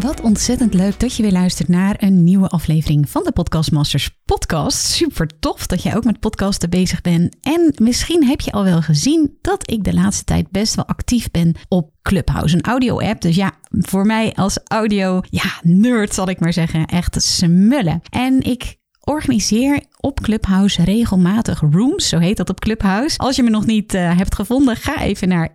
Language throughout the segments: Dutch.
Wat ontzettend leuk dat je weer luistert naar een nieuwe aflevering van de Podcast Masters podcast. Super tof dat jij ook met podcasten bezig bent. En misschien heb je al wel gezien dat ik de laatste tijd best wel actief ben op Clubhouse, een audio-app. Dus ja, voor mij als audio, ja, nerd zal ik maar zeggen, echt smullen. En ik organiseer op Clubhouse regelmatig rooms. Zo heet dat op Clubhouse. Als je me nog niet uh, hebt gevonden, ga even naar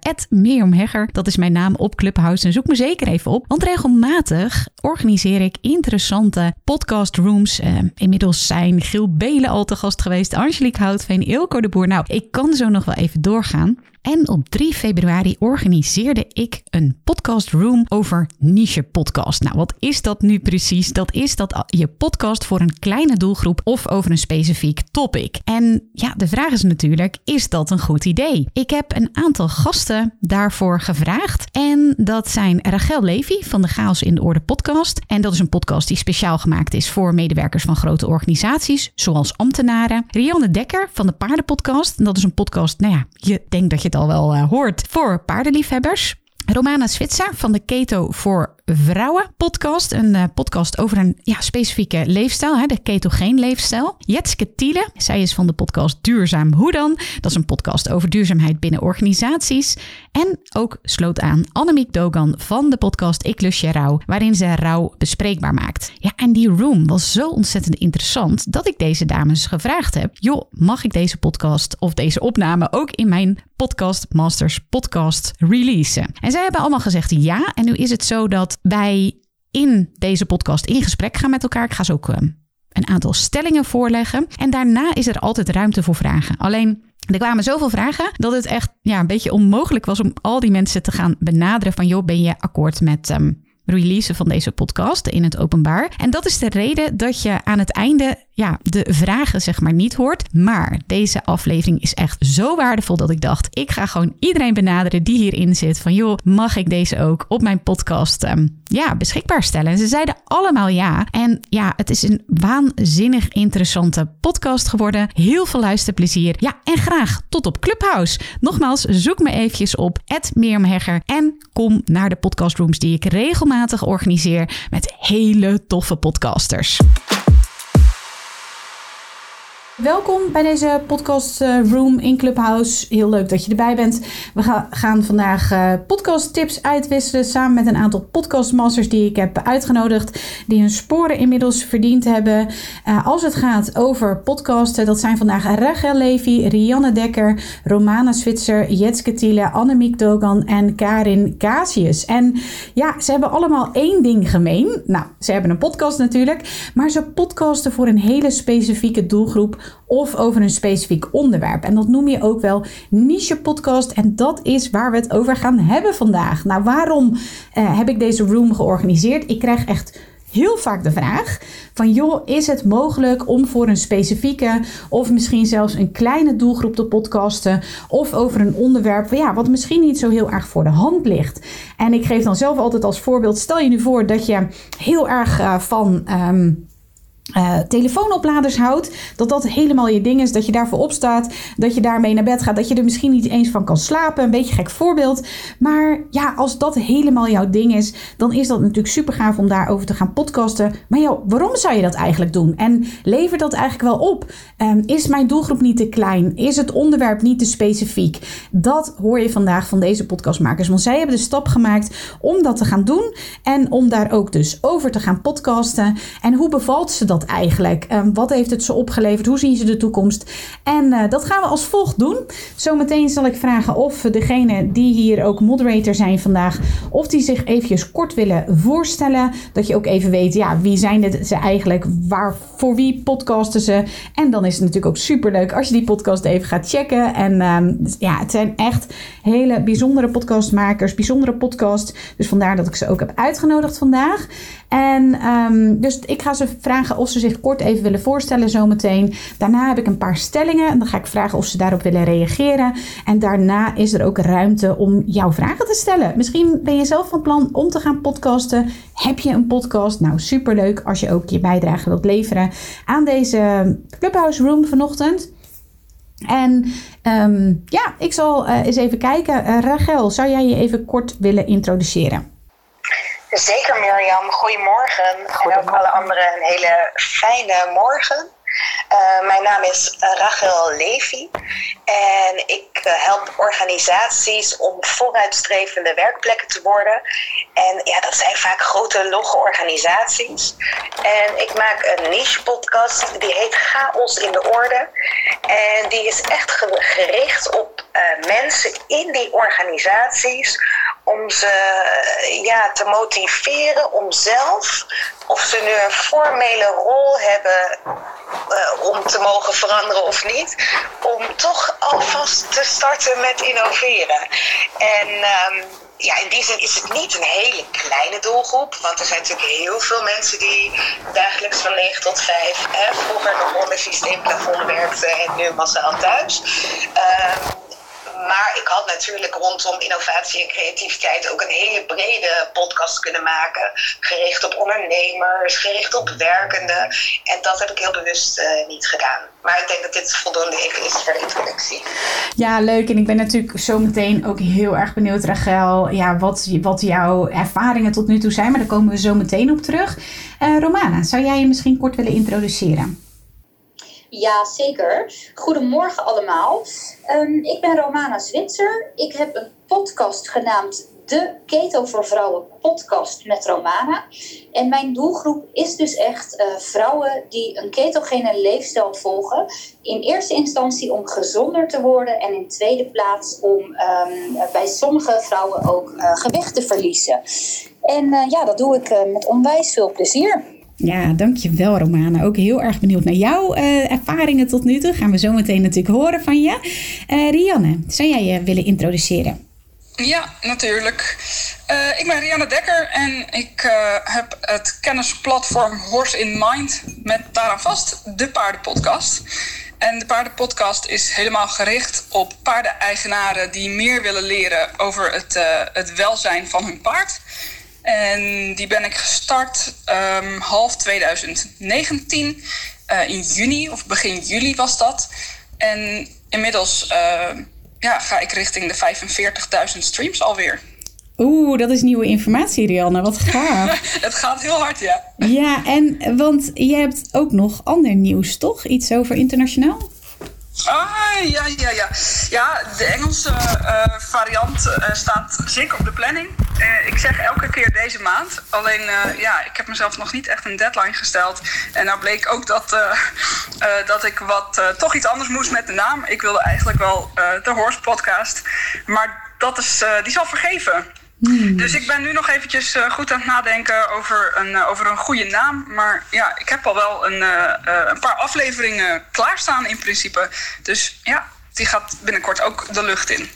Hegger. Dat is mijn naam op Clubhouse. En zoek me zeker even op. Want regelmatig organiseer ik interessante podcast rooms. Uh, inmiddels zijn Gil Belen al te gast geweest. Angelique Houtveen, Ilko de Boer. Nou, ik kan zo nog wel even doorgaan. En op 3 februari organiseerde ik een podcast room over niche podcast. Nou, wat is dat nu precies? Dat is dat je podcast voor een kleine doelgroep of over een specifiek topic. En ja, de vraag is natuurlijk, is dat een goed idee? Ik heb een aantal gasten daarvoor gevraagd. En dat zijn Rachel Levy van de Chaos in de Orde podcast. En dat is een podcast die speciaal gemaakt is voor medewerkers van grote organisaties, zoals ambtenaren. Rianne Dekker van de Paardenpodcast. En dat is een podcast, nou ja, je denkt dat je het al wel uh, hoort, voor paardenliefhebbers. Romana Switzer van de Keto voor Vrouwen podcast. Een uh, podcast over een ja, specifieke leefstijl, hè, de ketogeen leefstijl. Jetske Tiele, zij is van de podcast Duurzaam Hoe dan? Dat is een podcast over duurzaamheid binnen organisaties. En ook sloot aan Annemiek Dogan van de podcast Ik lus je rouw, waarin ze rouw bespreekbaar maakt. Ja, en die room was zo ontzettend interessant dat ik deze dames gevraagd heb: joh, mag ik deze podcast of deze opname ook in mijn Podcast Masters podcast releasen? En zij hebben allemaal gezegd ja. En nu is het zo dat wij in deze podcast in gesprek gaan met elkaar. Ik ga ze ook ehm, een aantal stellingen voorleggen. En daarna is er altijd ruimte voor vragen. Alleen er kwamen zoveel vragen dat het echt ja, een beetje onmogelijk was om al die mensen te gaan benaderen van joh, ben je akkoord met um, releasen van deze podcast in het openbaar. En dat is de reden dat je aan het einde ja, de vragen zeg maar niet hoort. Maar deze aflevering is echt zo waardevol dat ik dacht, ik ga gewoon iedereen benaderen die hierin zit. Van joh, mag ik deze ook op mijn podcast um, ja, beschikbaar stellen? En ze zeiden allemaal ja. En ja, het is een waanzinnig interessante podcast geworden. Heel veel luisterplezier. Ja, en graag tot op Clubhouse. Nogmaals, zoek me eventjes op Mirjam en kom naar de podcastrooms die ik regelmatig organiseer met hele toffe podcasters. Welkom bij deze podcast eh, room in Clubhouse. Heel leuk dat je erbij bent. We gaan vandaag uh, podcast tips uitwisselen samen met een aantal podcastmasters die ik heb uitgenodigd. Die hun sporen inmiddels verdiend hebben. Uh, als het gaat over podcasten, dat zijn vandaag Rachel Levy, Rianne Dekker, Romana Switzer, Jetske Thiele, Annemiek Dogan en Karin Casius. En ja, ze hebben allemaal één ding gemeen. Nou, ze hebben een podcast natuurlijk, maar ze podcasten voor een hele specifieke doelgroep of over een specifiek onderwerp. En dat noem je ook wel niche podcast. En dat is waar we het over gaan hebben vandaag. Nou, waarom uh, heb ik deze room georganiseerd? Ik krijg echt heel vaak de vraag van joh, is het mogelijk om voor een specifieke of misschien zelfs een kleine doelgroep te podcasten of over een onderwerp ja, wat misschien niet zo heel erg voor de hand ligt. En ik geef dan zelf altijd als voorbeeld, stel je nu voor dat je heel erg uh, van um, uh, telefoonopladers houdt, dat dat helemaal je ding is, dat je daarvoor opstaat, dat je daarmee naar bed gaat, dat je er misschien niet eens van kan slapen. Een beetje gek voorbeeld. Maar ja, als dat helemaal jouw ding is, dan is dat natuurlijk super gaaf om daarover te gaan podcasten. Maar joh, waarom zou je dat eigenlijk doen? En levert dat eigenlijk wel op? Um, is mijn doelgroep niet te klein? Is het onderwerp niet te specifiek? Dat hoor je vandaag van deze podcastmakers. Want zij hebben de stap gemaakt om dat te gaan doen en om daar ook dus over te gaan podcasten. En hoe bevalt ze dat? Eigenlijk? Um, wat heeft het ze opgeleverd? Hoe zien ze de toekomst? En uh, dat gaan we als volgt doen. Zometeen zal ik vragen of degene die hier ook moderator zijn vandaag, of die zich eventjes kort willen voorstellen. Dat je ook even weet, ja, wie zijn het ze eigenlijk? Waar, voor wie podcasten ze? En dan is het natuurlijk ook super leuk als je die podcast even gaat checken. En um, ja, het zijn echt hele bijzondere podcastmakers, bijzondere podcast. Dus vandaar dat ik ze ook heb uitgenodigd vandaag. En um, dus ik ga ze vragen of ze zich kort even willen voorstellen zometeen. Daarna heb ik een paar stellingen en dan ga ik vragen of ze daarop willen reageren. En daarna is er ook ruimte om jouw vragen te stellen. Misschien ben je zelf van plan om te gaan podcasten. Heb je een podcast? Nou, superleuk als je ook je bijdrage wilt leveren aan deze Clubhouse Room vanochtend. En um, ja, ik zal uh, eens even kijken. Uh, Rachel, zou jij je even kort willen introduceren? Zeker Mirjam, goedemorgen. goedemorgen. En ook alle anderen een hele fijne morgen. Uh, mijn naam is Rachel Levy en ik uh, help organisaties om vooruitstrevende werkplekken te worden. En ja, dat zijn vaak grote logge organisaties. En ik maak een niche podcast die heet Chaos in de Orde. En die is echt gericht op uh, mensen in die organisaties om ze ja, te motiveren om zelf, of ze nu een formele rol hebben uh, om te mogen veranderen of niet, om toch alvast te starten met innoveren. En um, ja, in die zin is het niet een hele kleine doelgroep. Want er zijn natuurlijk heel veel mensen die dagelijks van 9 tot 5 hè, vroeger nog onder systeemplafond werkten en nu massaal thuis. Um, maar ik had natuurlijk rondom innovatie en creativiteit ook een hele brede podcast kunnen maken. Gericht op ondernemers, gericht op werkenden. En dat heb ik heel bewust uh, niet gedaan. Maar ik denk dat dit voldoende is voor de introductie. Ja, leuk. En ik ben natuurlijk zo meteen ook heel erg benieuwd, Rachel, ja, wat, wat jouw ervaringen tot nu toe zijn. Maar daar komen we zo meteen op terug. Uh, Romana, zou jij je misschien kort willen introduceren? Ja, zeker. Goedemorgen allemaal. Um, ik ben Romana Zwitser. Ik heb een podcast genaamd De Keto voor Vrouwen podcast met Romana. En mijn doelgroep is dus echt uh, vrouwen die een ketogene leefstijl volgen. In eerste instantie om gezonder te worden en in tweede plaats om um, bij sommige vrouwen ook uh, gewicht te verliezen. En uh, ja, dat doe ik met onwijs veel plezier. Ja, dankjewel Romana. Ook heel erg benieuwd naar jouw uh, ervaringen tot nu toe. Gaan we zo meteen natuurlijk horen van je. Uh, Rianne, zou jij je willen introduceren? Ja, natuurlijk. Uh, ik ben Rianne Dekker en ik heb het kennisplatform Horse in Mind met daaraan vast de paardenpodcast. En de paardenpodcast is helemaal gericht op paardeneigenaren die meer willen leren over het, het welzijn van hun paard. En die ben ik gestart um, half 2019. Uh, in juni of begin juli was dat. En inmiddels uh, ja, ga ik richting de 45.000 streams alweer. Oeh, dat is nieuwe informatie, Rianne. Wat gaaf. het gaat heel hard, ja. Ja, en want je hebt ook nog ander nieuws, toch? Iets over internationaal? Ah, ja, ja, ja. Ja, de Engelse uh, variant uh, staat zeker op de planning. Uh, ik zeg elke keer deze maand. Alleen, ja, ik heb mezelf nog niet echt een deadline gesteld. En nou bleek ook dat, dat ik wat, toch iets anders moest met de naam. Ik wilde eigenlijk wel de Horse Podcast. Maar dat is, die zal vergeven. Hmm. Dus ik ben nu nog eventjes uh, goed aan het nadenken over een, uh, over een goede naam. Maar ja, ik heb al wel een, uh, een paar afleveringen klaarstaan in principe. Dus ja, die gaat binnenkort ook de lucht in.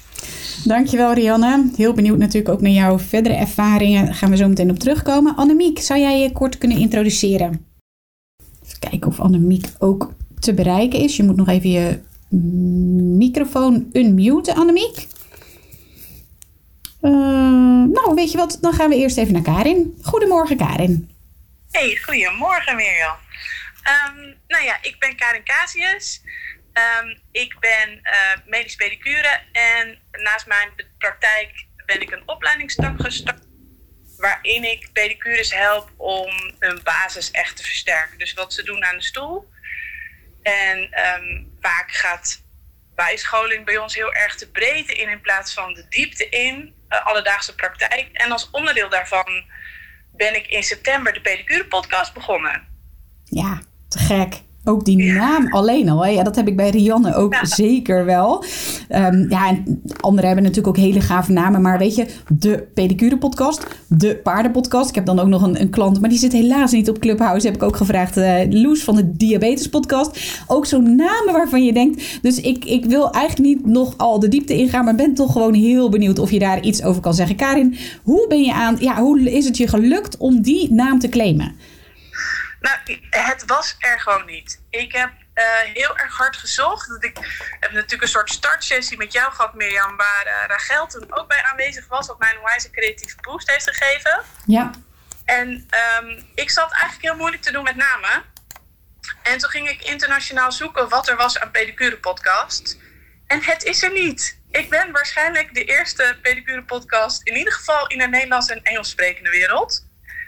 Dankjewel Rianne. Heel benieuwd natuurlijk ook naar jouw verdere ervaringen. Daar gaan we zo meteen op terugkomen. Annemiek, zou jij je kort kunnen introduceren? Even kijken of Annemiek ook te bereiken is. Je moet nog even je microfoon unmuten, Annemiek. Uh, nou, weet je wat? Dan gaan we eerst even naar Karin. Goedemorgen, Karin. Hey, goedemorgen, Mirjam. Um, nou ja, ik ben Karin Casius. Um, ik ben uh, medisch pedicure en naast mijn praktijk ben ik een opleidingstak gestart. Waarin ik pedicures help om hun basis echt te versterken. Dus wat ze doen aan de stoel. En um, vaak gaat bijscholing bij ons heel erg de breedte in in plaats van de diepte in. Uh, alledaagse praktijk. En als onderdeel daarvan ben ik in september de pedicure podcast begonnen. Ja, te gek. Ook die naam alleen al. Hè? Ja, dat heb ik bij Rianne ook zeker wel. Um, ja, en anderen hebben natuurlijk ook hele gave namen. Maar weet je, de pedicure podcast, de paardenpodcast. Ik heb dan ook nog een, een klant, maar die zit helaas niet op Clubhouse. Heb ik ook gevraagd. Uh, Loes van de Diabetes podcast. Ook zo'n namen waarvan je denkt. Dus ik, ik wil eigenlijk niet nog al de diepte ingaan. Maar ben toch gewoon heel benieuwd of je daar iets over kan zeggen. Karin, hoe ben je aan... Ja, hoe is het je gelukt om die naam te claimen? Nou, het was er gewoon niet. Ik heb uh, heel erg hard gezocht. Ik heb natuurlijk een soort startsessie met jou gehad, Mirjam, waar uh, Rachel toen ook bij aanwezig was, wat mij een wijze creatieve boost heeft gegeven. Ja. En um, ik zat eigenlijk heel moeilijk te doen met namen. En toen ging ik internationaal zoeken wat er was aan pedicure podcast. En het is er niet. Ik ben waarschijnlijk de eerste pedicure podcast, in ieder geval in de Nederlands en Engels sprekende wereld.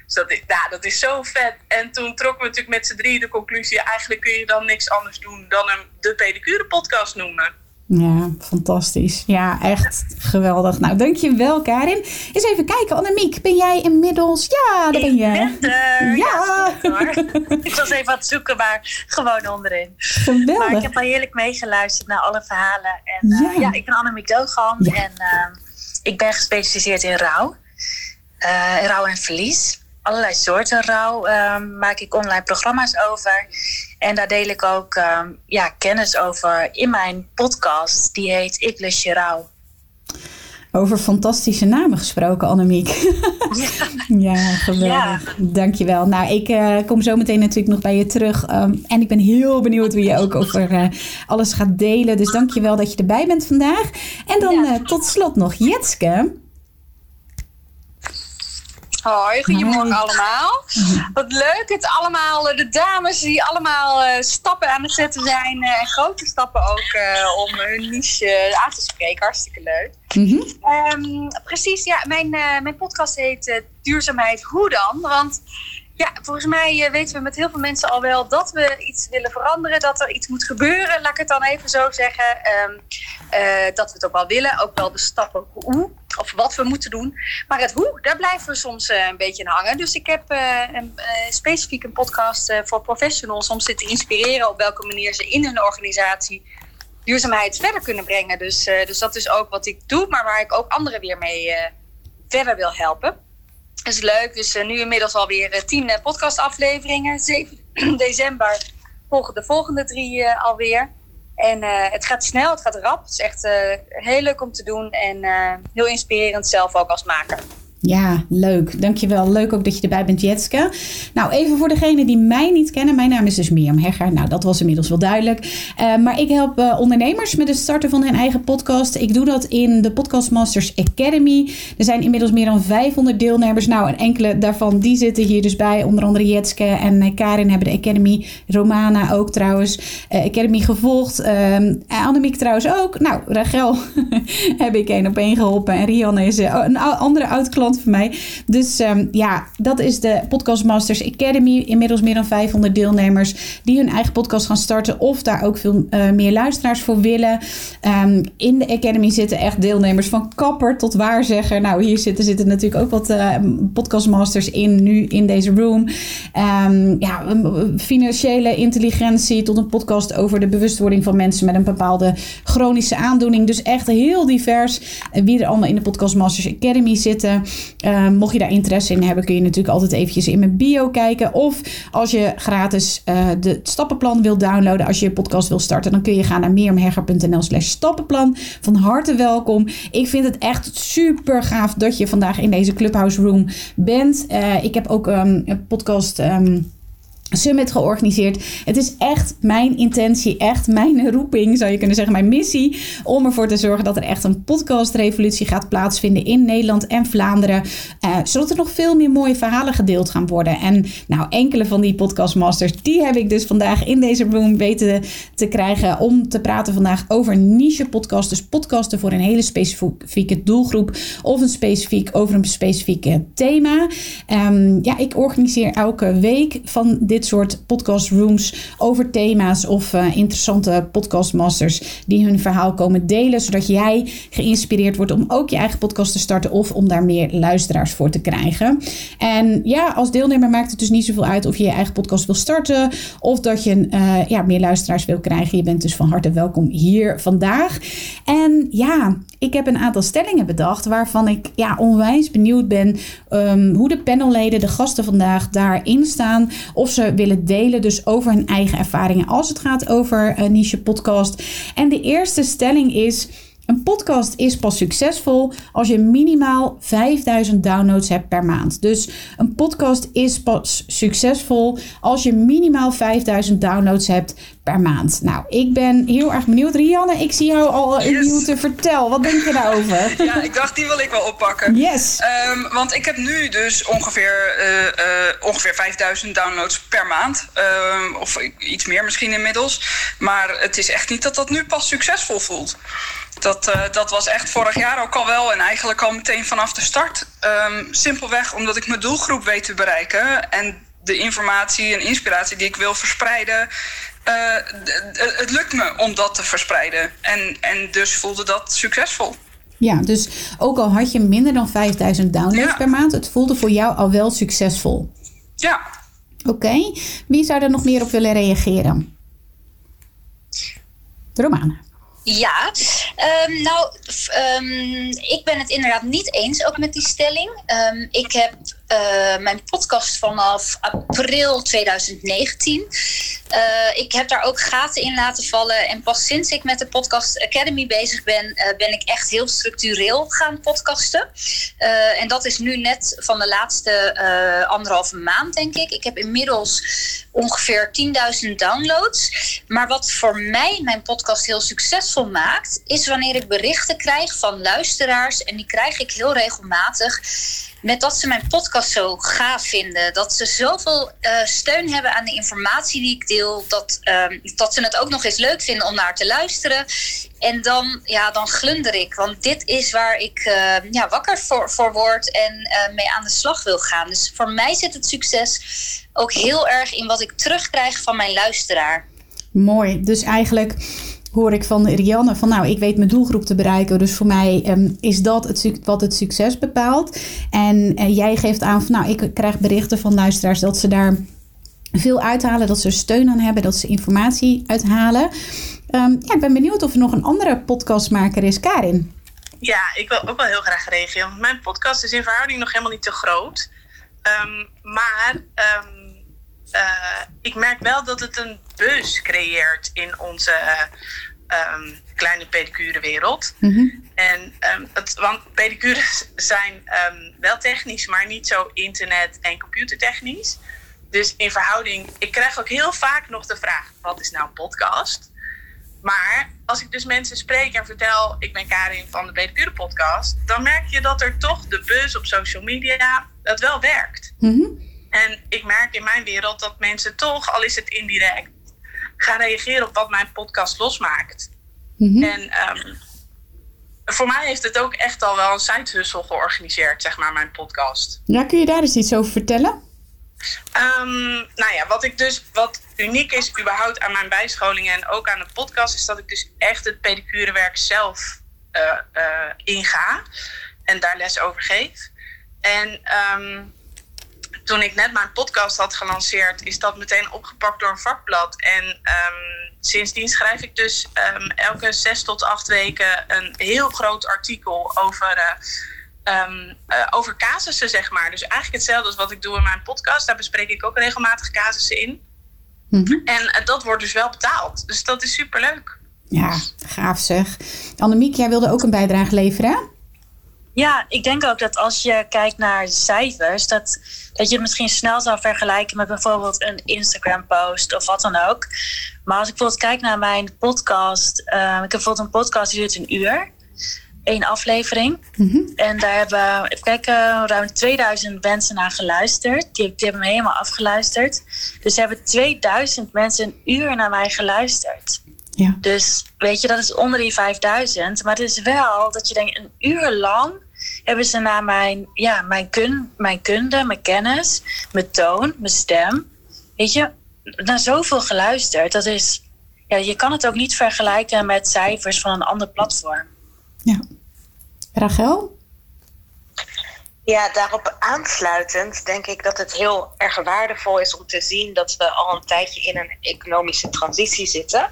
Dus dat is, ja, dat is zo vet. En toen trokken we natuurlijk met z'n drie de conclusie... eigenlijk kun je dan niks anders doen dan hem de pedicure podcast noemen. Ja, fantastisch. Ja, echt geweldig. Nou, dankjewel Karin. Eens even kijken, Annemiek, ben jij inmiddels... Ja, daar ben je. Ik ben er. Ja. ja ik was even aan het zoeken, maar gewoon onderin. Geweldig. Maar ik heb al heerlijk meegeluisterd naar alle verhalen. En ja, uh, ja ik ben Annemiek Dogan ja. en uh, ik ben gespecialiseerd in rouw. Uh, rouw en verlies allerlei soorten rouw um, maak ik online programma's over. En daar deel ik ook um, ja, kennis over in mijn podcast. Die heet Ik lus je rouw. Over fantastische namen gesproken, Annemiek. Ja, ja geweldig. Ja. Dankjewel. Nou, ik uh, kom zo meteen natuurlijk nog bij je terug. Um, en ik ben heel benieuwd wie je ook over uh, alles gaat delen. Dus dankjewel dat je erbij bent vandaag. En dan ja. uh, tot slot nog Jetske. Hoi, goedemorgen allemaal. Wat leuk het allemaal, de dames die allemaal uh, stappen aan het zetten zijn. Uh, en grote stappen ook uh, om hun niche aan te spreken. Hartstikke leuk. Mm -hmm. um, precies, ja, mijn, mijn podcast heet Duurzaamheid Hoe dan? Want ja, volgens mij weten we met heel veel mensen al wel dat we iets willen veranderen, dat er iets moet gebeuren, laat ik het dan even zo zeggen. Um, uh, dat we het ook wel willen, ook wel de stappen hoe of wat we moeten doen. Maar het hoe, daar blijven we soms uh, een beetje in hangen. Dus ik heb uh, een, specifiek een podcast voor professionals om ze te inspireren op welke manier ze in hun organisatie duurzaamheid verder kunnen brengen. Dus, dus dat is ook wat ik doe, maar waar ik ook anderen weer mee verder wil helpen. Dat is leuk. Dus nu inmiddels alweer tien podcastafleveringen. 7 december volgen de volgende drie alweer. En het gaat snel, het gaat rap. Het is echt heel leuk om te doen en heel inspirerend zelf ook als maker. Ja, leuk. Dankjewel. Leuk ook dat je erbij bent, Jetske. Nou, even voor degenen die mij niet kennen. Mijn naam is dus Mirjam Hegger. Nou, dat was inmiddels wel duidelijk. Uh, maar ik help uh, ondernemers met het starten van hun eigen podcast. Ik doe dat in de Podcast Masters Academy. Er zijn inmiddels meer dan 500 deelnemers. Nou, en enkele daarvan die zitten hier dus bij. Onder andere Jetske en uh, Karin hebben de Academy. Romana ook trouwens. Academy gevolgd. Ehm, Annemiek trouwens ook. Nou, Rachel heb ik één op geholpen. En Rianne is een andere oud-klant van mij. Dus um, ja, dat is de Podcast Masters Academy. Inmiddels meer dan 500 deelnemers die hun eigen podcast gaan starten. Of daar ook veel uh, meer luisteraars voor willen. Um, in de Academy zitten echt deelnemers van kapper tot waarzegger. Nou, hier zitten, zitten natuurlijk ook wat uh, Podcast Masters in, nu in deze room. Um, ja, financiële intelligentie tot een podcast over de bewustwording van mensen met een bepaalde chronische aandoening. Dus echt heel divers. Wie er allemaal in de Podcast Masters Academy zitten. Uh, mocht je daar interesse in hebben, kun je natuurlijk altijd eventjes in mijn bio kijken. Of als je gratis uh, de het stappenplan wilt downloaden, als je je podcast wil starten, dan kun je gaan naar meermherger.nl slash stappenplan. Van harte welkom. Ik vind het echt super gaaf dat je vandaag in deze Clubhouse Room bent. Uh, ik heb ook um, een podcast... Um, summit georganiseerd. Het is echt mijn intentie, echt mijn roeping, zou je kunnen zeggen, mijn missie, om ervoor te zorgen dat er echt een podcastrevolutie gaat plaatsvinden in Nederland en Vlaanderen, uh, zodat er nog veel meer mooie verhalen gedeeld gaan worden. En nou, enkele van die podcastmasters, die heb ik dus vandaag in deze room weten te krijgen om te praten vandaag over niche podcasts, dus podcasten voor een hele specifieke doelgroep of een specifiek over een specifiek thema. Um, ja, ik organiseer elke week van dit dit soort podcast rooms over thema's of uh, interessante podcastmasters die hun verhaal komen delen, zodat jij geïnspireerd wordt om ook je eigen podcast te starten of om daar meer luisteraars voor te krijgen. En ja, als deelnemer maakt het dus niet zoveel uit of je je eigen podcast wil starten of dat je uh, ja, meer luisteraars wil krijgen. Je bent dus van harte welkom hier vandaag. En ja, ik heb een aantal stellingen bedacht waarvan ik ja, onwijs benieuwd ben um, hoe de panelleden, de gasten vandaag daarin staan. Of ze willen delen dus over hun eigen ervaringen als het gaat over een niche podcast. En de eerste stelling is een podcast is pas succesvol als je minimaal 5000 downloads hebt per maand. Dus een podcast is pas succesvol als je minimaal 5000 downloads hebt per maand. Nou, ik ben heel erg benieuwd. Rianne, ik zie jou al een nieuw te vertellen. Wat denk je daarover? ja, ik dacht, die wil ik wel oppakken. Yes. Um, want ik heb nu dus ongeveer, uh, uh, ongeveer 5000 downloads per maand. Um, of iets meer misschien inmiddels. Maar het is echt niet dat dat nu pas succesvol voelt. Dat, uh, dat was echt vorig jaar ook al wel en eigenlijk al meteen vanaf de start. Um, simpelweg omdat ik mijn doelgroep weet te bereiken en de informatie en inspiratie die ik wil verspreiden. Uh, het lukt me om dat te verspreiden. En, en dus voelde dat succesvol. Ja, dus ook al had je minder dan 5000 downloads ja. per maand, het voelde voor jou al wel succesvol. Ja. Oké, okay. wie zou er nog meer op willen reageren? Romana. Ja, um, nou, um, ik ben het inderdaad niet eens ook met die stelling. Um, ik heb uh, mijn podcast vanaf april 2019. Uh, ik heb daar ook gaten in laten vallen. En pas sinds ik met de Podcast Academy bezig ben, uh, ben ik echt heel structureel gaan podcasten. en dat is nu net van de laatste anderhalve maand, denk ik. Ik heb inmiddels ongeveer 10.000 downloads. Maar wat voor mij mijn podcast heel succesvol maakt, is wanneer ik berichten krijg van luisteraars. En die krijg ik heel regelmatig met dat ze mijn podcast zo gaaf vinden. Dat ze zoveel uh, steun hebben aan de informatie die ik deel. Dat, uh, dat ze het ook nog eens leuk vinden om naar te luisteren. En dan, ja, dan glunder ik. Want dit is waar ik uh, ja, wakker voor, voor word en mee aan de slag wil gaan. Dus voor mij zit het succes ook heel erg in wat ik terugkrijg van mijn luisteraar. Mooi. Dus eigenlijk hoor ik van Rianne van nou, ik weet mijn doelgroep te bereiken. Dus voor mij um, is dat het, wat het succes bepaalt. En uh, jij geeft aan van nou, ik krijg berichten van luisteraars dat ze daar veel uithalen, dat ze steun aan hebben, dat ze informatie uithalen. Um, ja, ik ben benieuwd of er nog een andere podcastmaker is, Karin. Ja, ik wil ook wel heel graag reageren. Want mijn podcast is in verhouding nog helemaal niet te groot. Um, maar uh, ik merk wel dat het een bus creëert in onze um, kleine pedicurewereld. Mm -hmm. En, um, het, want pedicures zijn um, wel technisch, maar niet zo internet- en computertechnisch. Dus in verhouding, ik krijg ook heel vaak nog de vraag: wat is nou een podcast? Maar als ik dus mensen spreek en vertel, ik ben Karin van de Pedicure Podcast, dan merk je dat er toch de buzz op social media dat wel werkt. Mm -hmm. En ik merk in mijn wereld dat mensen toch, al is het indirect, gaan reageren op wat mijn podcast losmaakt. Mm -hmm. En um, voor mij heeft het ook echt al wel een side georganiseerd, zeg maar, mijn podcast. Ja, kun je daar eens iets over vertellen? Um, nou ja, wat ik dus, wat uniek is überhaupt aan mijn bijscholingen en ook aan de podcast, is dat ik dus echt het pedicurewerk zelf uh, uh, inga en daar les over geef. En um, toen ik net mijn podcast had gelanceerd, is dat meteen opgepakt door een vakblad. En um, sindsdien schrijf ik dus um, elke zes tot acht weken een heel groot artikel over, uh, um, uh, over casussen, zeg maar. Dus eigenlijk hetzelfde als wat ik doe in mijn podcast. Daar bespreek ik ook regelmatig casussen in. Mm -hmm. En uh, dat wordt dus wel betaald. Dus dat is superleuk. Ja, gaaf zeg. Annemiek, jij wilde ook een bijdrage leveren, ja, ik denk ook dat als je kijkt naar cijfers, dat, dat je het misschien snel zou vergelijken met bijvoorbeeld een Instagram-post of wat dan ook. Maar als ik bijvoorbeeld kijk naar mijn podcast, uh, ik heb bijvoorbeeld een podcast die duurt een uur, één aflevering. Mm-hmm. En daar hebben, even kijken, ruim 2000 mensen naar geluisterd. Die, die hebben me helemaal afgeluisterd. Dus er hebben 2000 mensen een uur naar mij geluisterd. Ja. Dus weet je, dat is onder die 5000. Maar het is wel dat je denkt, een uur lang hebben ze naar mijn, ja, mijn, kun, mijn kunde, mijn kennis, mijn toon, mijn stem. weet je, naar zoveel geluisterd. Dat is, ja, je kan het ook niet vergelijken met cijfers van een ander platform. Ja. Rachel? Ja, daarop aansluitend denk ik dat het heel erg waardevol is om te zien dat we al een tijdje in een economische transitie zitten.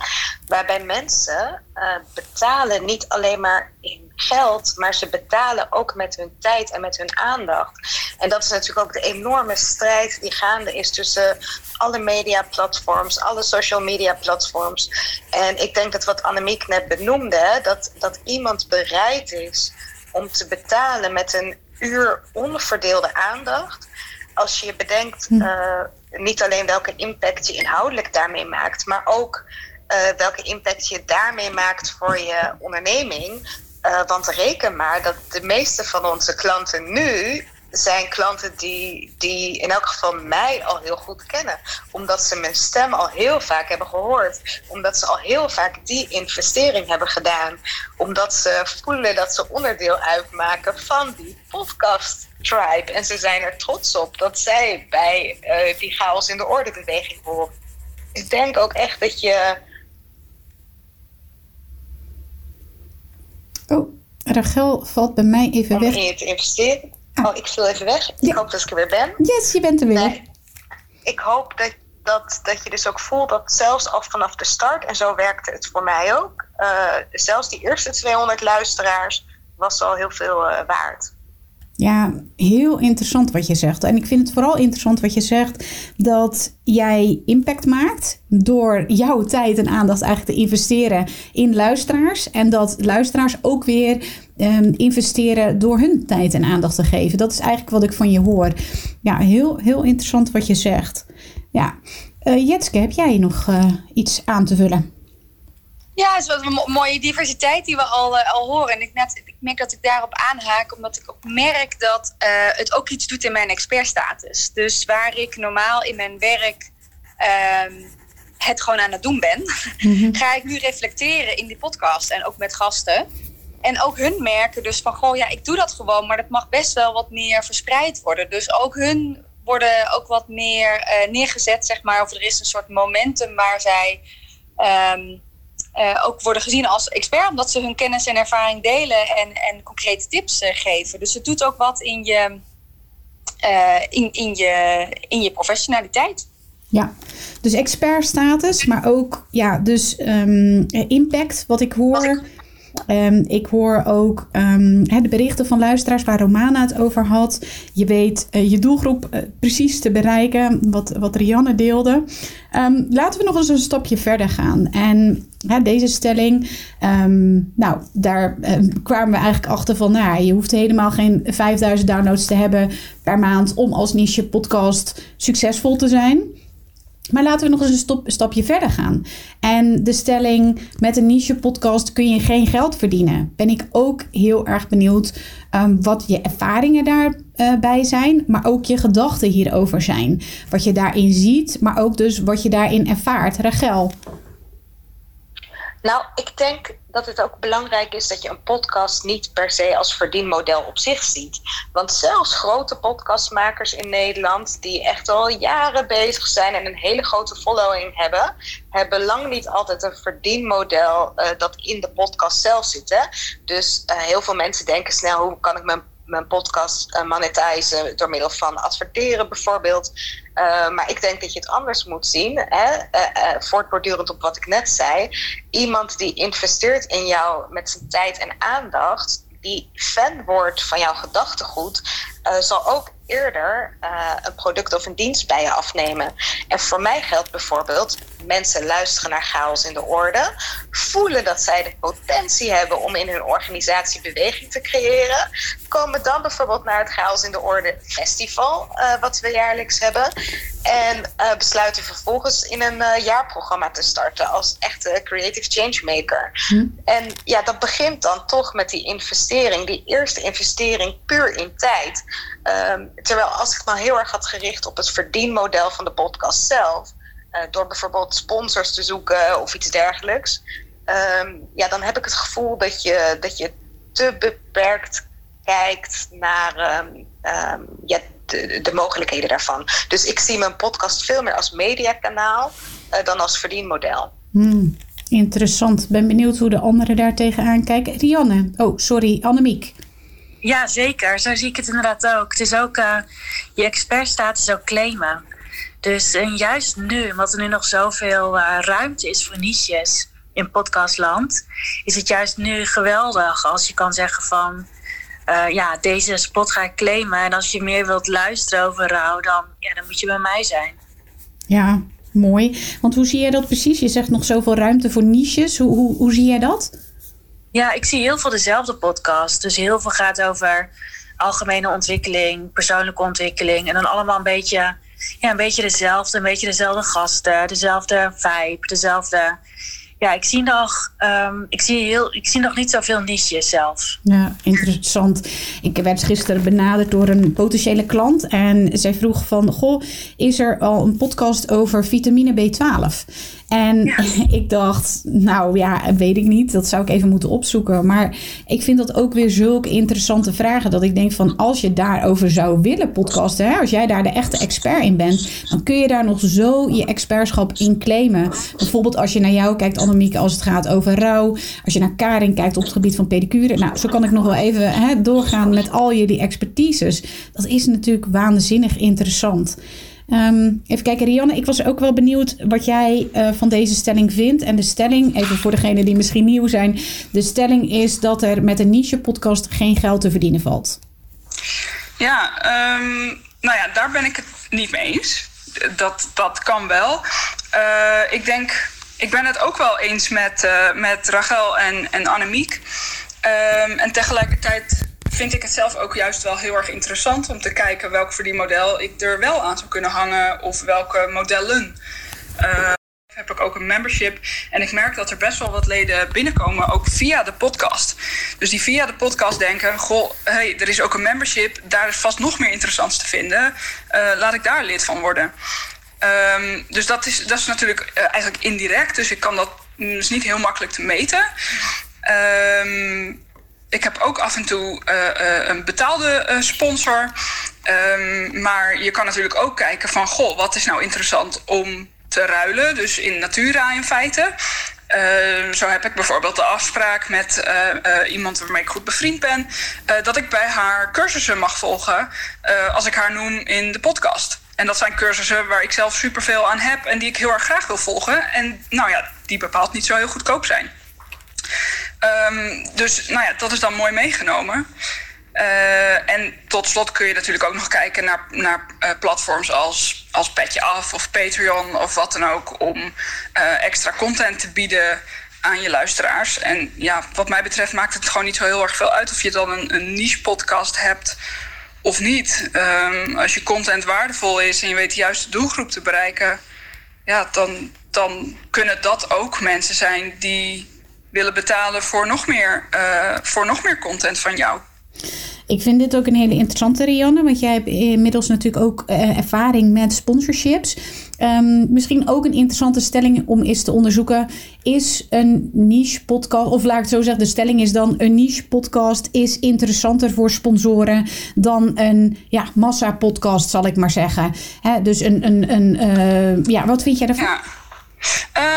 Waarbij mensen uh, betalen niet alleen maar in geld, maar ze betalen ook met hun tijd en met hun aandacht. En dat is natuurlijk ook de enorme strijd die gaande is tussen alle mediaplatforms, alle social media platforms. En ik denk dat wat Annemiek net benoemde, dat, dat iemand bereid is om te betalen met een uur onverdeelde aandacht. Als je bedenkt hm. uh, niet alleen welke impact je inhoudelijk daarmee maakt, maar ook uh, welke impact je daarmee maakt voor je onderneming. Uh, want reken maar dat de meeste van onze klanten nu zijn klanten die, die in elk geval mij al heel goed kennen. Omdat ze mijn stem al heel vaak hebben gehoord. Omdat ze al heel vaak die investering hebben gedaan. Omdat ze voelen dat ze onderdeel uitmaken van die podcast tribe. En ze zijn er trots op dat zij bij uh, die chaos in de orde beweging horen. Ik denk ook echt dat je. Oh, Rachel valt bij mij even weg. Om in je te investeren. Oh, ik viel even weg. Ik hoop dat ik er weer ben. Yes, je bent er weer. Nee. Ik hoop dat, dat, dat je dus ook voelt dat zelfs al vanaf de start, en zo werkte het voor mij ook, uh, zelfs die eerste 200 luisteraars was al heel veel uh, waard. Ja, heel interessant wat je zegt. En ik vind het vooral interessant wat je zegt dat jij impact maakt door jouw tijd en aandacht eigenlijk te investeren in luisteraars. En dat luisteraars ook weer um, investeren door hun tijd en aandacht te geven. Dat is eigenlijk wat ik van je hoor. Ja, heel, heel interessant wat je zegt. Ja, uh, Jetske, heb jij nog uh, iets aan te vullen? Ja, het is wat een mooie diversiteit die we al, uh, al horen. En ik, net, ik merk dat ik daarop aanhaak, omdat ik ook merk dat uh, het ook iets doet in mijn expertstatus. Dus waar ik normaal in mijn werk uh, het gewoon aan het doen ben, mm -hmm. ga ik nu reflecteren in die podcast en ook met gasten. En ook hun merken dus van, goh, ja, ik doe dat gewoon, maar dat mag best wel wat meer verspreid worden. Dus ook hun worden ook wat meer uh, neergezet, zeg maar. Of er is een soort momentum waar zij um, uh, ook worden gezien als expert, omdat ze hun kennis en ervaring delen en, en concrete tips uh, geven. Dus het doet ook wat in je, in, in je, in je professionaliteit. Ja, dus expertstatus, maar ook ja, dus um, impact, wat ik hoor. Um, ik hoor ook um, de berichten van luisteraars waar Romana het over had. Je weet uh, je doelgroep uh, precies te bereiken, wat, wat Rianne deelde. Um, laten we nog eens een stapje verder gaan. En deze stelling, nou, daar kwamen we eigenlijk achter van, nou, je hoeft helemaal geen 5000 downloads te hebben per maand om als niche podcast succesvol te zijn. Maar laten we nog eens een stapje verder gaan. En de stelling: met een niche podcast kun je geen geld verdienen. Ben ik ook heel erg benieuwd um, wat je ervaringen daarbij uh, zijn, maar ook je gedachten hierover zijn. Wat je daarin ziet, maar ook dus wat je daarin ervaart. Rachel. Nou, ik denk dat het ook belangrijk is dat je een podcast niet per se als verdienmodel op zich ziet. Want zelfs grote podcastmakers in Nederland, die echt al jaren bezig zijn en een hele grote following hebben, hebben lang niet altijd een verdienmodel uh, dat in de podcast zelf zit. Hè? Dus uh, heel veel mensen denken snel: hoe kan ik mijn mijn podcast uh, monetizen door middel van adverteren bijvoorbeeld. Uh, maar ik denk dat je het anders moet zien. Hè? Uh, voortbordurend op wat ik net zei. Iemand die investeert in jou met zijn tijd en aandacht. Die fan wordt van jouw gedachtegoed. Zal ook eerder uh, een product of een dienst bij je afnemen. En voor mij geldt bijvoorbeeld, mensen luisteren naar chaos in de orde, voelen dat zij de potentie hebben om in hun organisatie beweging te creëren, komen dan bijvoorbeeld naar het chaos in de orde festival, uh, wat we jaarlijks hebben, en uh, besluiten vervolgens in een jaarprogramma te starten als echte creative changemaker. Hm. En ja, dat begint dan toch met die investering, die eerste investering puur in tijd. Um, terwijl als ik me heel erg had gericht op het verdienmodel van de podcast zelf, uh, door bijvoorbeeld sponsors te zoeken of iets dergelijks, um, ja, dan heb ik het gevoel dat je, dat je te beperkt kijkt naar ja, de, de, mogelijkheden daarvan. Dus ik zie mijn podcast veel meer als mediakanaal uh, dan als verdienmodel. Hmm, interessant. Ben benieuwd hoe de anderen daar tegenaan kijken. Rianne, oh sorry, Annemiek. Ja, zeker. Zo zie ik het inderdaad ook. Het is ook uh, je expertstatus ook claimen. Dus juist nu, omdat er nu nog zoveel uh, ruimte is voor niches in podcastland, is het juist nu geweldig als je kan zeggen van uh, ja, deze spot ga ik claimen. En als je meer wilt luisteren over rouw, dan, ja, dan moet je bij mij zijn. Ja, mooi. Want hoe zie jij dat precies? Je zegt nog zoveel ruimte voor niches. Hoe, hoe, hoe zie jij dat? Ja, ik zie heel veel dezelfde podcast. Dus heel veel gaat over algemene ontwikkeling, persoonlijke ontwikkeling. En dan allemaal een beetje, ja, een beetje dezelfde, een beetje dezelfde gasten, dezelfde vibe, dezelfde ja, ik zie nog, um, ik zie heel, ik zie nog niet zoveel niches zelf. Ja, interessant. Ik werd gisteren benaderd door een potentiële klant en zij vroeg van, goh, is er al een podcast over vitamine B12? En ik dacht, nou ja, weet ik niet. Dat zou ik even moeten opzoeken. Maar ik vind dat ook weer zulke interessante vragen. Dat ik denk van als je daarover zou willen podcasten. Hè, als jij daar de echte expert in bent. Dan kun je daar nog zo je expertschap in claimen. Bijvoorbeeld als je naar jou kijkt, Annemieke, als het gaat over rouw. Als je naar Karin kijkt op het gebied van pedicure. Nou, zo kan ik nog wel even hè, doorgaan met al jullie expertises. Dat is natuurlijk waanzinnig interessant. Um, even kijken, Rianne, ik was ook wel benieuwd wat jij uh, van deze stelling vindt. En de stelling, even voor degenen die misschien nieuw zijn. De stelling is dat er met een niche-podcast geen geld te verdienen valt. Ja, um, nou ja, daar ben ik het niet mee eens. Dat, dat kan wel. Uh, ik denk, ik ben het ook wel eens met, uh, met Rachel en, en Annemiek. Um, en tegelijkertijd vind ik het zelf ook juist wel heel erg interessant om te kijken welk verdienmodel ik er wel aan zou kunnen hangen of welke modellen. Uh, heb ik ook een membership. En ik merk dat er best wel wat leden binnenkomen, ook via de podcast. Dus die via de podcast denken: Goh, hey, er is ook een membership, daar is vast nog meer interessants te vinden. Uh, laat ik daar lid van worden. Um, dus dat is, dat is natuurlijk uh, eigenlijk indirect. Dus ik kan dat is niet heel makkelijk te meten. Um, ik heb ook af en toe uh, uh, een betaalde uh, sponsor. Um, maar je kan natuurlijk ook kijken van... goh, wat is nou interessant om te ruilen? Dus in natura in feite. Uh, zo heb ik bijvoorbeeld de afspraak met iemand waarmee ik goed bevriend ben, dat ik bij haar cursussen mag volgen als ik haar noem in de podcast. En dat zijn cursussen waar ik zelf superveel aan heb en die ik heel erg graag wil volgen. En nou ja, die bepaald niet zo heel goedkoop zijn. Um, dus nou ja, dat is dan mooi meegenomen. Uh, en tot slot kun je natuurlijk ook nog kijken naar, naar uh, platforms als, als Petje Af of Patreon of wat dan ook. Om uh, extra content te bieden aan je luisteraars. En ja, wat mij betreft maakt het gewoon niet zo heel erg veel uit of je dan een, een niche podcast hebt of niet. Um, als je content waardevol is en je weet de juiste doelgroep te bereiken, ja, dan, dan kunnen dat ook mensen zijn die willen betalen voor nog meer, uh, voor nog meer content van jou. Ik vind dit ook een hele interessante, Rianne. Want jij hebt inmiddels natuurlijk ook uh, ervaring met sponsorships. Um, misschien ook een interessante stelling om eens te onderzoeken. Is een niche podcast, of laat ik het zo zeggen, de stelling is dan: een niche podcast is interessanter voor sponsoren dan een ja, massa podcast, zal ik maar zeggen. Hè, dus een, een, een uh, ja, wat vind jij daarvan? Ja.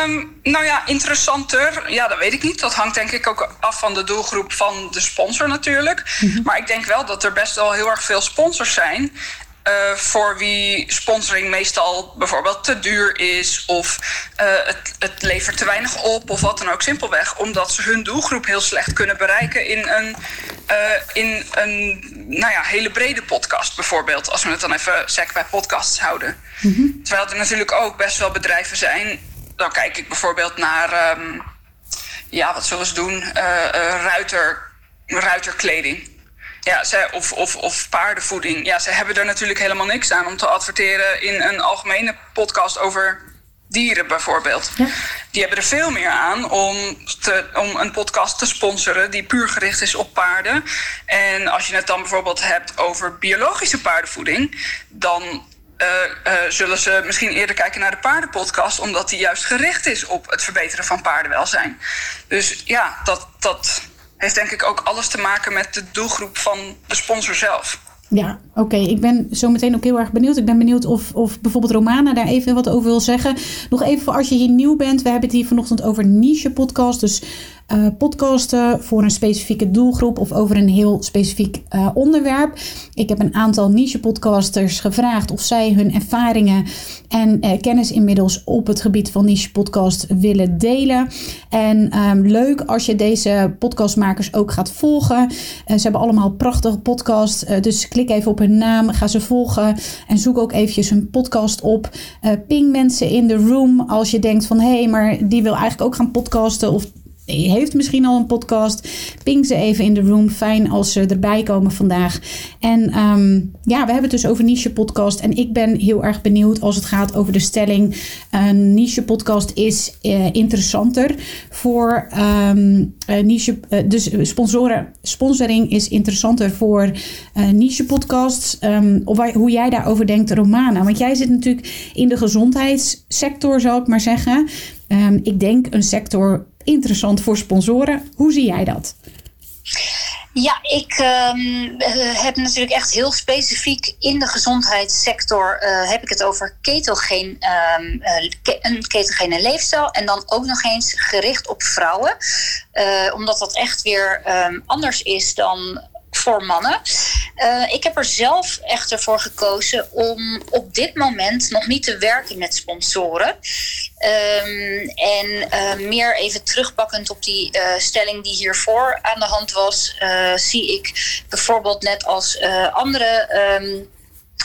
Um, nou ja, interessanter. Ja, dat weet ik niet. Dat hangt denk ik ook af van de doelgroep van de sponsor natuurlijk. Mm-hmm. Maar ik denk wel dat er best wel heel erg veel sponsors zijn. Uh, voor wie sponsoring meestal bijvoorbeeld te duur is of uh, het, het, levert te weinig op of wat dan ook simpelweg, omdat ze hun doelgroep heel slecht kunnen bereiken in een, uh, in een nou ja, hele brede podcast bijvoorbeeld, als we het dan even sec bij podcasts houden. Mm-hmm. Terwijl er natuurlijk ook best wel bedrijven zijn dan kijk ik bijvoorbeeld naar, um, ja, wat zullen ze doen? Uh, uh, ruiter, ruiterkleding. Ja, ze, of, of, of paardenvoeding. Ja, ze hebben er natuurlijk helemaal niks aan om te adverteren in een algemene podcast over dieren bijvoorbeeld. Ja. Die hebben er veel meer aan om, te, om een podcast te sponsoren die puur gericht is op paarden. En als je het dan bijvoorbeeld hebt over biologische paardenvoeding, dan uh, uh, zullen ze misschien eerder kijken naar de paardenpodcast, omdat die juist gericht is op het verbeteren van paardenwelzijn. Dus ja, dat, dat heeft denk ik ook alles te maken met de doelgroep van de sponsor zelf. Ja, oké. Ik ben zo meteen ook heel erg benieuwd. Ik ben benieuwd of, of bijvoorbeeld Romana daar even wat over wil zeggen. Nog even voor als je hier nieuw bent. We hebben het hier vanochtend over niche podcast. Dus uh, podcasten voor een specifieke doelgroep of over een heel specifiek uh, onderwerp. Ik heb een aantal niche podcasters gevraagd of zij hun ervaringen en uh, kennis inmiddels op het gebied van niche podcast willen delen. En um, leuk als je deze podcastmakers ook gaat volgen. ze hebben allemaal prachtige podcasts. dus klik even op hun naam, ga ze volgen en zoek ook eventjes hun podcast op. ping mensen in de room als je denkt van hé, hey, maar die wil eigenlijk ook gaan podcasten of heeft misschien al een podcast. Ping ze even in de room. Fijn als ze erbij komen vandaag. En um, ja, we hebben het dus over niche podcast. En ik ben heel erg benieuwd als het gaat over de stelling. Een niche podcast is uh, interessanter voor um, niche. Uh, dus sponsoren, sponsoring is interessanter voor niche podcasts. Um, of hoe jij daarover denkt, Romana. Want jij zit natuurlijk in de gezondheidssector, zal ik maar zeggen. Um, ik denk een sector interessant voor sponsoren. Hoe zie jij dat? Ja, ik um, heb natuurlijk echt heel specifiek in de gezondheidssector uh, heb ik het over ketogeen, um, uh, een ketogene leefstijl en dan ook nog eens gericht op vrouwen, omdat dat echt weer anders is dan voor mannen. Uh, ik heb er zelf echter voor gekozen om op dit moment nog niet te werken met sponsoren. Um, en uh, meer even terugpakkend op die uh, stelling die hiervoor aan de hand was, zie ik bijvoorbeeld net als andere. Um,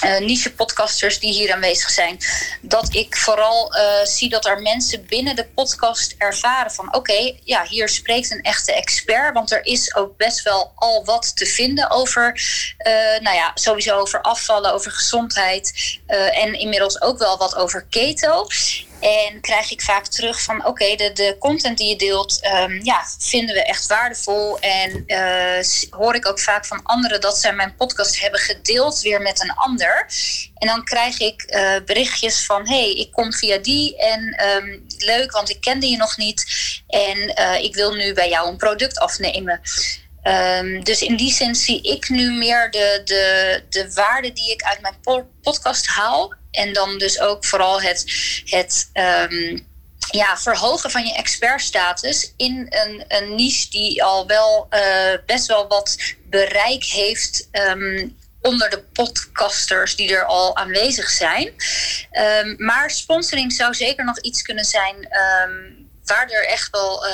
uh, niche podcasters die hier aanwezig zijn. Dat ik vooral uh, zie dat er mensen binnen de podcast ervaren van oké, ja, hier spreekt een echte expert. Want er is ook best wel al wat te vinden over, uh, nou ja, sowieso over afvallen, over gezondheid. en inmiddels ook wel wat over keto. En krijg ik vaak terug van oké, de, de content die je deelt, um, ja, vinden we echt waardevol. En uh, hoor ik ook vaak van anderen dat zij mijn podcast hebben gedeeld weer met een ander. En dan krijg ik uh, berichtjes van hey, ik kom via die en um, leuk, want ik kende je nog niet. En uh, ik wil nu bij jou een product afnemen. Um, dus in die zin zie ik nu meer de, de, de waarde die ik uit mijn podcast haal. En dan dus ook vooral het, het um, ja, verhogen van je expertstatus in een, een niche die al wel uh, best wel wat bereik heeft. Um, onder de podcasters die er al aanwezig zijn. Um, maar sponsoring zou zeker nog iets kunnen zijn waar er echt wel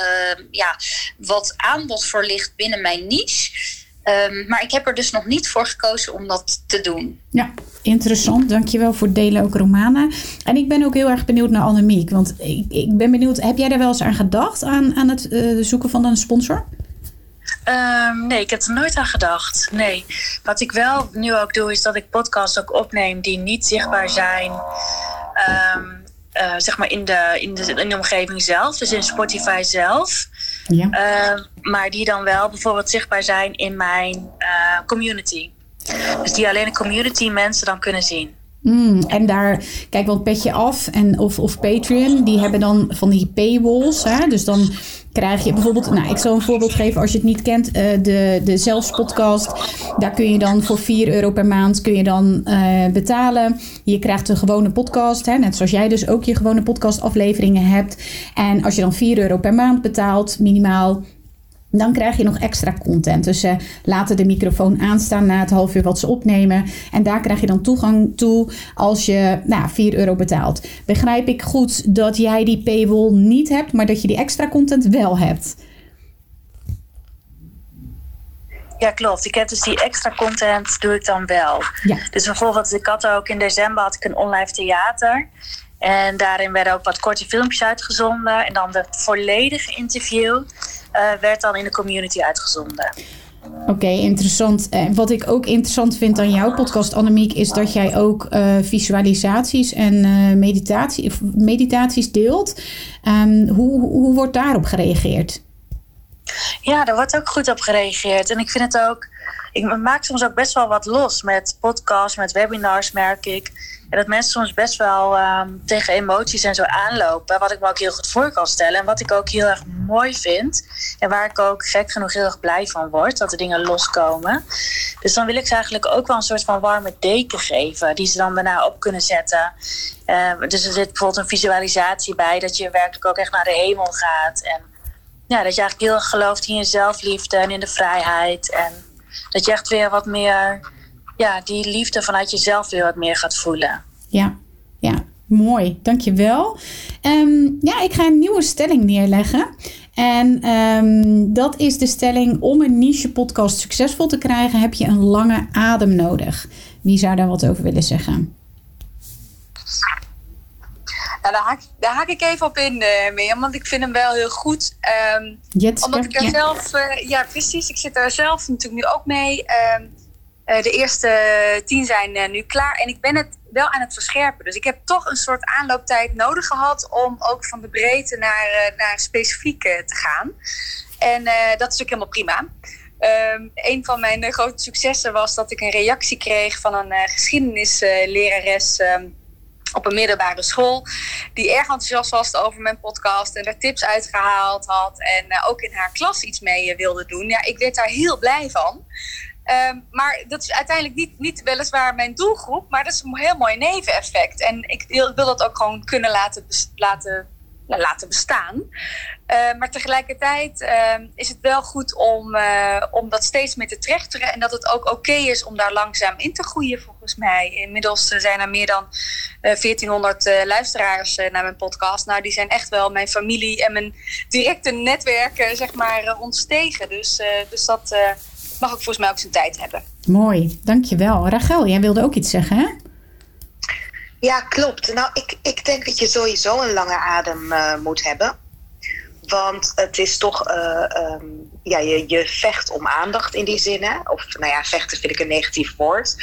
ja, wat aanbod voor ligt binnen mijn niche. Maar ik heb er dus nog niet voor gekozen om dat te doen. Ja, interessant. Dankjewel voor het delen ook, Romana. En ik ben ook heel erg benieuwd naar Annemiek. Want ik, ik ben benieuwd, heb jij daar wel eens aan gedacht aan, aan het uh, zoeken van een sponsor? Um, nee, ik heb er nooit aan gedacht. Nee. Wat ik wel nu ook doe, is dat ik podcasts ook opneem die niet zichtbaar zijn. Um, uh, zeg maar in de, in, de, in de omgeving zelf, dus in Spotify zelf. Ja. Uh, maar die dan wel bijvoorbeeld zichtbaar zijn in mijn uh, community. Dus die alleen de community mensen dan kunnen zien. Mm, en daar, kijk, want Petje Af en, of, of Patreon, die hebben dan van die paywalls. Hè? Dus dan krijg je bijvoorbeeld, nou, ik zal een voorbeeld geven als je het niet kent, uh, de, de Zelfs podcast. Daar kun je dan voor 4 euro per maand kun je dan uh, betalen. Je krijgt een gewone podcast, hè, net zoals jij dus ook je gewone podcast afleveringen hebt. En als je dan 4 euro per maand betaalt, minimaal, dan krijg je nog extra content. Dus ze laten de microfoon aanstaan na het half uur wat ze opnemen. En daar krijg je dan toegang toe als je nou, 4 euro betaalt. Begrijp ik goed dat jij die paywall niet hebt, maar dat je die extra content wel hebt? Ja, klopt. Ik heb dus die extra content doe ik dan wel. Ja. Dus bijvoorbeeld, ik had ook in december had ik een online theater. En daarin werden ook wat korte filmpjes uitgezonden. En dan de volledige interview werd dan in de community uitgezonden. Oké, interessant. Uh, wat ik ook interessant vind aan jouw podcast, Annemiek, is dat jij ook uh, visualisaties en meditatie, meditaties deelt. Um, hoe, hoe wordt daarop gereageerd? Ja, daar wordt ook goed op gereageerd. En ik vind het ook. Ik maak soms ook best wel wat los met podcasts, met webinars, merk ik. En dat mensen soms best wel ehm, tegen emoties en zo aanlopen. Wat ik me ook heel goed voor kan stellen. En wat ik ook heel erg mooi vind. En waar ik ook gek genoeg heel erg blij van word. Dat de dingen loskomen. Dus dan wil ik ze eigenlijk ook wel een soort van warme deken geven. Die ze dan daarna op kunnen zetten. Ehm, dus er zit bijvoorbeeld een visualisatie bij. Dat je werkelijk ook echt naar de hemel gaat. En ja, dat je eigenlijk heel gelooft in je zelfliefde en in de vrijheid. En dat je echt weer wat meer ja, die liefde vanuit jezelf weer wat meer gaat voelen. Ja, ja. Mooi, dankjewel. Um, ja, ik ga een nieuwe stelling neerleggen. En um, dat is de stelling: om een niche podcast succesvol te krijgen, heb je een lange adem nodig. Wie zou daar wat over willen zeggen? Nou, daar, haak, daar haak ik even op in, uh, Mirjam, want ik vind hem wel heel goed. Um, omdat ik er ja. zelf, uh, ja precies, ik zit er zelf natuurlijk nu ook mee. Um, uh, de eerste tien zijn nu klaar en ik ben het wel aan het verscherpen. Dus ik heb toch een soort aanlooptijd nodig gehad om ook van de breedte naar, naar specifiek te gaan. En dat is ook helemaal prima. Um, een van mijn grote successen was dat ik een reactie kreeg van een geschiedenislerares um, op een middelbare school. Die erg enthousiast was over mijn podcast en er tips uitgehaald had. En uh, ook in haar klas iets mee wilde doen. Ja, ik werd daar heel blij van. Um, maar dat is uiteindelijk niet, niet weliswaar mijn doelgroep, maar dat is een heel mooi neveneffect. En ik wil, wil dat ook gewoon kunnen laten, laten laten bestaan. Uh, maar tegelijkertijd uh, is het wel goed om, uh, om dat steeds meer te trechteren. En dat het ook oké is om daar langzaam in te groeien, volgens mij. Inmiddels zijn er meer dan 1400 luisteraars naar mijn podcast. Nou, die zijn echt wel mijn familie en mijn directe netwerken, zeg maar, ontstegen. Dus, dus dat mag ook volgens mij ook zijn tijd hebben. Mooi, dankjewel. Rachel, jij wilde ook iets zeggen, hè? Ja, klopt. Nou, ik, ik denk dat je sowieso een lange adem uh, moet hebben. Want het is toch, uh, um, ja, je, je vecht om aandacht in die zin. Hè? Of, nou ja, vechten vind ik een negatief woord.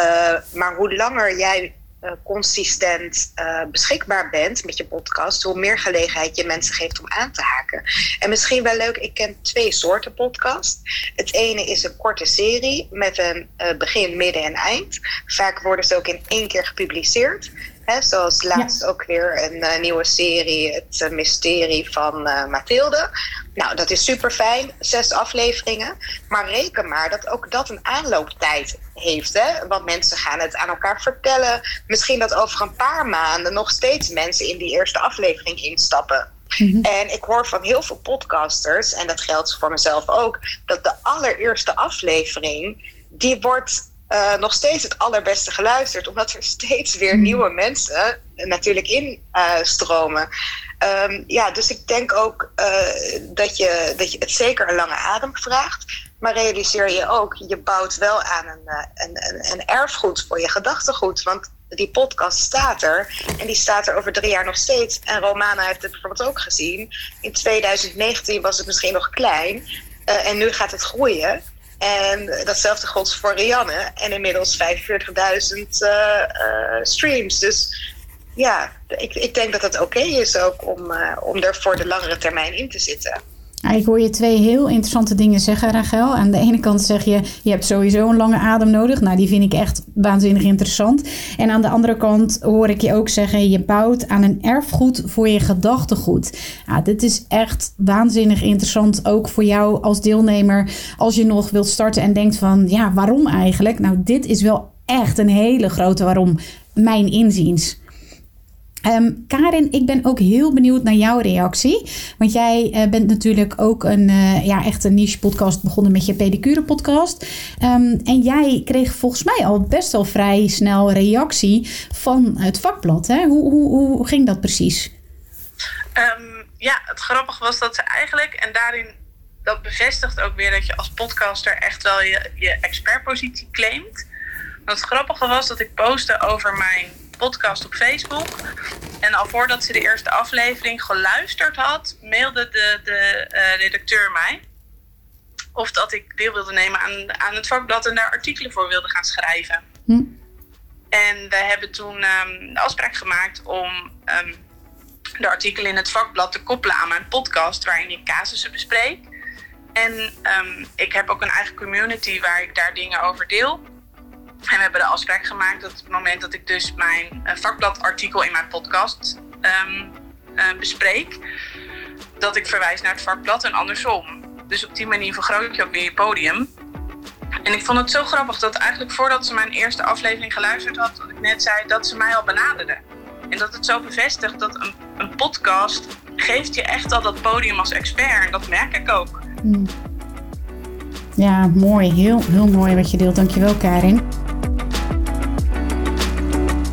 Uh, maar hoe langer jij uh, consistent uh, beschikbaar bent met je podcast, hoe meer gelegenheid je mensen geeft om aan te haken. En misschien wel leuk, ik ken twee soorten podcast. Het ene is een korte serie met een uh, begin, midden en eind. Vaak worden ze ook in één keer gepubliceerd. Hè, zoals laatst ja. ook weer een uh, nieuwe serie, Het uh, Mysterie van uh, Mathilde. Nou, dat is super fijn, zes afleveringen. Maar reken maar dat ook dat een aanlooptijd heeft. Hè? Want mensen gaan het aan elkaar vertellen. Misschien dat over een paar maanden nog steeds mensen in die eerste aflevering instappen. Mm-hmm. En ik hoor van heel veel podcasters, en dat geldt voor mezelf ook, dat de allereerste aflevering, die wordt uh, nog steeds het allerbeste geluisterd, omdat er steeds weer nieuwe mensen natuurlijk instromen. Uh, um, ja, dus ik denk ook uh, dat, je, dat je het zeker een lange adem vraagt. Maar realiseer je ook, je bouwt wel aan een, een, een, een erfgoed voor je gedachtegoed. Want die podcast staat er. En die staat er over drie jaar nog steeds. En Romana heeft het bijvoorbeeld ook gezien. In 2019 was het misschien nog klein. en nu gaat het groeien. En datzelfde geldt voor Rianne. En inmiddels 45.000 uh, uh, streams. Dus ja, ik, ik denk dat het oké is ook om, uh, om er voor de langere termijn in te zitten. Ik hoor je twee heel interessante dingen zeggen, Rachel. Aan de ene kant zeg je, je hebt sowieso een lange adem nodig. Nou, die vind ik echt waanzinnig interessant. En aan de andere kant hoor ik je ook zeggen, je bouwt aan een erfgoed voor je gedachtegoed. Ja, dit is echt waanzinnig interessant, ook voor jou als deelnemer. Als je nog wilt starten en denkt van, ja, waarom eigenlijk? Nou, dit is wel echt een hele grote waarom, mijn inziens. Um, Karin, ik ben ook heel benieuwd naar jouw reactie. Want jij uh, bent natuurlijk ook een, uh, ja, echt een niche podcast begonnen met je pedicure podcast. Um, en jij kreeg volgens mij al best wel vrij snel reactie van het vakblad. Hè? Hoe, hoe, hoe ging dat precies? Um, ja, het grappige was dat ze eigenlijk, en daarin dat bevestigt ook weer dat je als podcaster echt wel je, je expertpositie claimt. Want het grappige was dat ik postte over mijn podcast op Facebook. En al voordat ze de eerste aflevering geluisterd had, mailde de, de uh, redacteur mij. Of dat ik deel wilde nemen aan, aan het vakblad en daar artikelen voor wilde gaan schrijven. Hm. En we hebben toen um, de afspraak gemaakt om um, de artikelen in het vakblad te koppelen aan mijn podcast, waarin ik casussen bespreek. En ehm, ik heb ook een eigen community waar ik daar dingen over deel. En we hebben de afspraak gemaakt dat het moment dat ik dus mijn uh, vakbladartikel in mijn podcast ehm, eh, bespreek, dat ik verwijs naar het vakblad en andersom. Dus op die manier vergroot je ook weer je podium. En ik vond het zo grappig dat eigenlijk voordat ze mijn eerste aflevering geluisterd had, wat ik net zei, dat ze mij al benaderde. En dat het zo bevestigt dat een, een podcast geeft je echt al dat podium als expert. En dat merk ik ook. Hmm. Ja, mooi. Heel, heel mooi wat je deelt. Dankjewel, Karin.